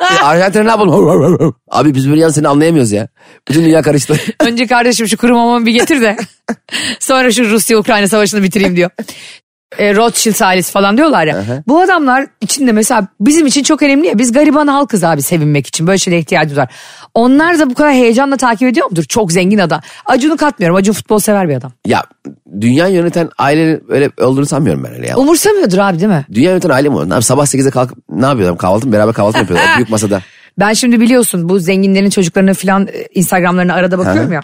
e, Arjantin'e ne yapalım? Abi biz böyle yan seni anlayamıyoruz ya. Bütün dünya karıştı. Önce kardeşim şu kuru mamamı bir getir de. Sonra şu Rusya-Ukrayna savaşını bitireyim diyor. E, Rothschild ailesi falan diyorlar ya. Bu adamlar içinde mesela bizim için çok önemli ya. Biz gariban halkız abi sevinmek için. Böyle şeylere ihtiyacımız var. Onlar da bu kadar heyecanla takip ediyor mudur? Çok zengin adam. Acun'u katmıyorum. Acun futbol sever bir adam. ya dünya yöneten ailenin öyle olduğunu sanmıyorum ben öyle ya. Umursamıyordur abi değil mi? Dünya yöneten aile mi olur? Abi sabah 8'de kalkıp ne yapıyorlar? Kahvaltı mı? Beraber kahvaltı mı yapıyorlar? O büyük masada. Ben şimdi biliyorsun bu zenginlerin çocuklarını falan e, Instagramlarına arada bakıyorum ya.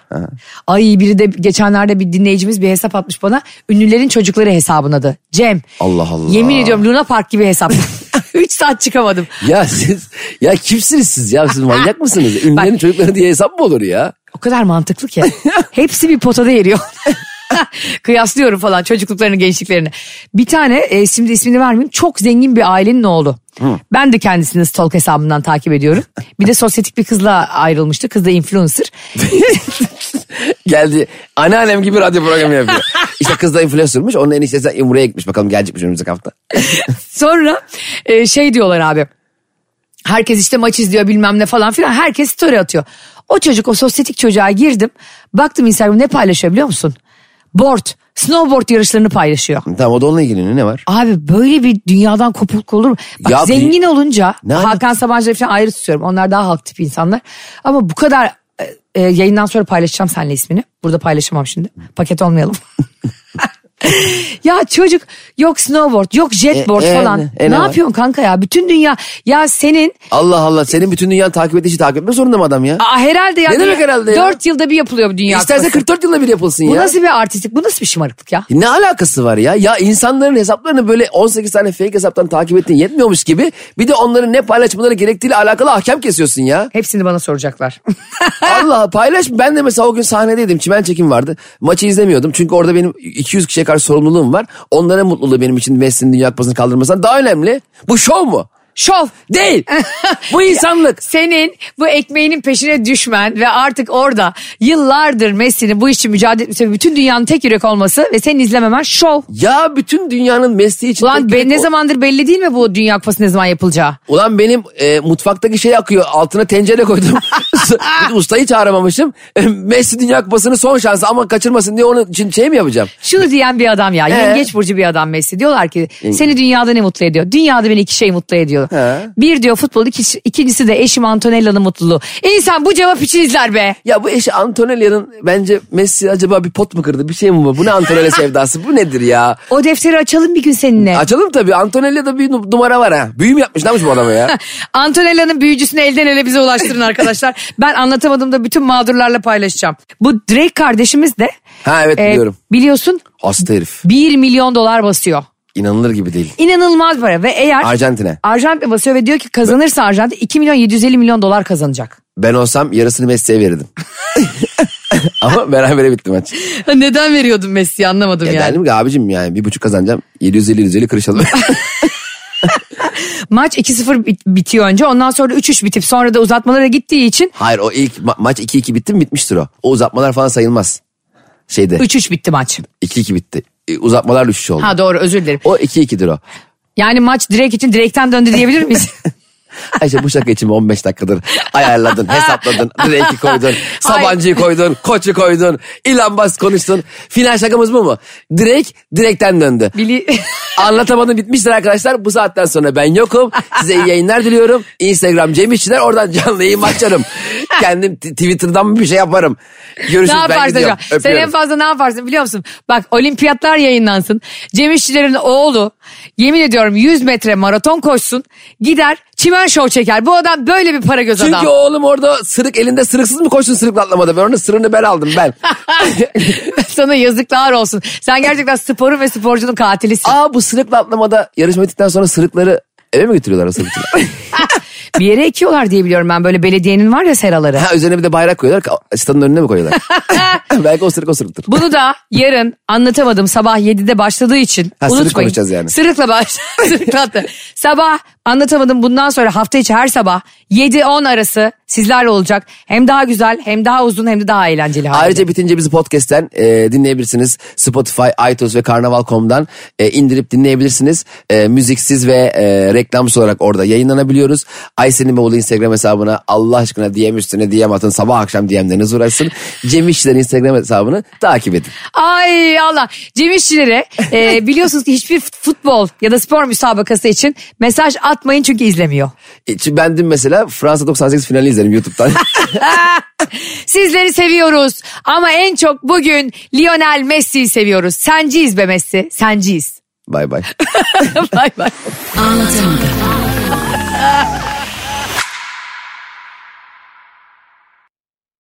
Ay biri de geçenlerde bir dinleyicimiz bir hesap atmış bana. Ünlülerin çocukları hesabın adı. Cem. Allah Allah. Yemin ediyorum Luna Park gibi hesap. 3 saat çıkamadım. Ya siz ya kimsiniz siz ya? Siz manyak mısınız? Ünlülerin çocukları diye hesap mı olur ya? O kadar mantıklı ki. Hepsi bir potada eriyor. Kıyaslıyorum falan çocukluklarını gençliklerini. Bir tane e, şimdi ismini vermeyeyim çok zengin bir ailenin oğlu. Ben de kendisini stalk hesabından takip ediyorum. Bir de sosyetik bir kızla ayrılmıştı. Kız da influencer. Geldi anneannem gibi radyo programı yapıyor. İşte kız da influencer'mış. Onun eniştesi Umre'ye gitmiş. Bakalım gelecekmiş önümüzdeki hafta. Sonra e, şey diyorlar abi. Herkes işte maç izliyor bilmem ne falan filan. Herkes story atıyor. O çocuk o sosyetik çocuğa girdim. Baktım Instagram ne paylaşıyor biliyor musun? Board, snowboard yarışlarını paylaşıyor. tamam o da onunla ilgileniyor. Ne var? Abi böyle bir dünyadan kopukluk olur mu? Bak Ya zengin olunca Ne Hakan Sabancı'yı falan ayrı tutuyorum. Onlar daha halk tipi insanlar. Ama bu kadar e, e, yayından sonra paylaşacağım seninle ismini. Burada paylaşamam şimdi. Paket olmayalım. ya çocuk yok snowboard yok jetboard E, e, falan. ne- e, ne var? yapıyorsun kanka ya? Bütün dünya ya senin Allah Allah senin bütün dünyanın takip ettiği takip etme zorunda mı adam ya? aa, herhalde ya. Ne demek herhalde ya? 4 yılda bir yapılıyor bu dünya İsterse kupası. 44 yılda bir yapılsın Bu ya. nasıl bir artistlik? Bu nasıl bir şımarıklık ya? Ne alakası var ya? Ya insanların hesaplarını böyle 18 tane fake hesaptan takip ettiğin yetmiyormuş gibi bir de onların ne paylaşmaları gerektiğiyle alakalı ahkam kesiyorsun ya. Hepsini bana soracaklar. Allah paylaş. Ben de mesela o gün sahnedeydim. Çimen çekim vardı. Maçı izlemiyordum. Çünkü orada benim 200 kişiye karşı sorumluluğum var. Onların mutluluğu benim için Messi'nin Dünya Kupası'nı kaldırmasından daha önemli. Bu şov mu? Şov. Değil. Bu insanlık. Senin bu ekmeğinin peşine düşmen ve artık orada yıllardır Messi'nin bu işi mücadele etmesi bütün dünyanın tek yürek olması ve senin izlememen şov. Ya bütün dünyanın mesleği için... Ulan tek- be, ne zamandır belli değil mi bu Dünya Kupası ne zaman yapılacağı? Ulan benim e, mutfaktaki şey akıyor. Altına tencere koydum. Ustayı çağıramamışım. E, Messi Dünya Kupası'nın son şansı ama kaçırmasın diye onun için şey mi yapacağım? Şunu diyen bir adam ya. Ee? Yengeç burcu bir adam Messi. Diyorlar ki seni dünyada ne mutlu ediyor? Dünyada beni iki şey mutlu ediyor. He. Bir diyor futbol, iki, ikincisi de eşim Antonella'nın mutluluğu. İnsan bu cevap için izler be. Ya bu eşi Antonella'nın bence Messi acaba bir pot mu kırdı? Bir şey mi bu? Bu ne Antonella sevdası? Bu nedir ya? O defteri açalım bir gün seninle. Açalım tabii. Antonella'da bir nu- numara var ha. Büyü mü yapmış? Ne yapmış bu adama ya? Antonella'nın büyücüsünü elden ele bize ulaştırın arkadaşlar. ben anlatamadığımda bütün mağdurlarla paylaşacağım. Bu Drake kardeşimiz de Ha evet e, biliyorum. biliyorsun Hasta herif. 1 milyon dolar basıyor. İnanılır gibi değil. İnanılmaz para ve eğer Arjantin'e. Arjantin basıyor ve diyor ki kazanırsa Arjantin 2 milyon 750 milyon dolar kazanacak. Ben olsam yarısını Messi'ye verirdim. Ama berabere bitti maç. Neden veriyordun Messi'yi anlamadım Ya yani. derdim ki abicim yani bir buçuk kazanacağım. 750-750 kırışalım. Maç 2-0 bit- bitiyor önce ondan sonra 3-3 bitip sonra da uzatmalara gittiği için Hayır o ilk ma- maç 2-2 bitti mi bitmiştir o. O uzatmalar falan sayılmaz. Şeyde 3-3 bitti maç. 2-2 bitti. E, Uzatmalar düşüş oldu. Ha doğru özür dilerim. O 2-2'dir o. Yani maç direkt için direkten döndü diyebilir miyiz? Ayşe bu şaka için 15 dakikadır ayarladın, hesapladın, Drake'i koydun, Sabancı'yı koydun, Koç'u koydun, Elon Musk konuştun. Final şakamız bu mu? Drake, direkten döndü. Bili... Anlatamadım bitmiştir arkadaşlar. Bu saatten sonra ben yokum. Size iyi yayınlar diliyorum. Instagram Cem İşçiler oradan canlı yayın açarım. Kendim Twitter'dan bir şey yaparım. Görüşürüz ne ben gidiyorum. Sen en fazla ne yaparsın biliyor musun? Bak olimpiyatlar yayınlansın. Cem İşçilerin oğlu yemin ediyorum 100 metre maraton koşsun. Gider çimen şov çeker. Bu adam böyle bir para göz Çünkü adam. oğlum orada sırık elinde sırıksız mı koşsun sırıkla atlamada? Ben onun sırrını ben aldım ben. Sana yazıklar olsun. Sen gerçekten sporun ve sporcunun katilisin. Aa bu sırıkla atlamada yarışma bittikten sonra sırıkları eve mi götürüyorlar o sırıkçılar? bir yere ekiyorlar diye biliyorum ben. Böyle belediyenin var ya seraları. ha üzerine bir de bayrak koyuyorlar. Stadın önüne mi koyuyorlar? Belki o sırık o sırıktır. Bunu da yarın anlatamadım sabah 7'de başladığı için Ha, sırık unutmayın. konuşacağız yani. Sırıkla baş. Sırıkla sabah anlatamadım bundan sonra hafta içi her sabah 7-10 arası sizlerle olacak. Hem daha güzel hem daha uzun hem de daha eğlenceli halde. Ayrıca bitince bizi podcast'ten e, dinleyebilirsiniz. Spotify, iTunes ve Karnaval.com'dan e, indirip dinleyebilirsiniz. E, müziksiz ve e, reklamsız olarak orada yayınlanabiliyoruz. Aysen'in bavulu Instagram hesabına Allah aşkına DM üstüne DM atın. Sabah akşam DM'leriniz uğraşsın. Cem İşçilerin Instagram hesabını takip edin. Ay Allah. Cem İşçilere e, biliyorsunuz ki hiçbir futbol ya da spor müsabakası için mesaj atmayın çünkü izlemiyor. E, ben dün mesela Fransa 98 finali izledim YouTube'dan. Sizleri seviyoruz ama en çok bugün Lionel Messi'yi seviyoruz. Senciyiz be Messi. Senciyiz. bay bay. bay bay. Anlatamadım.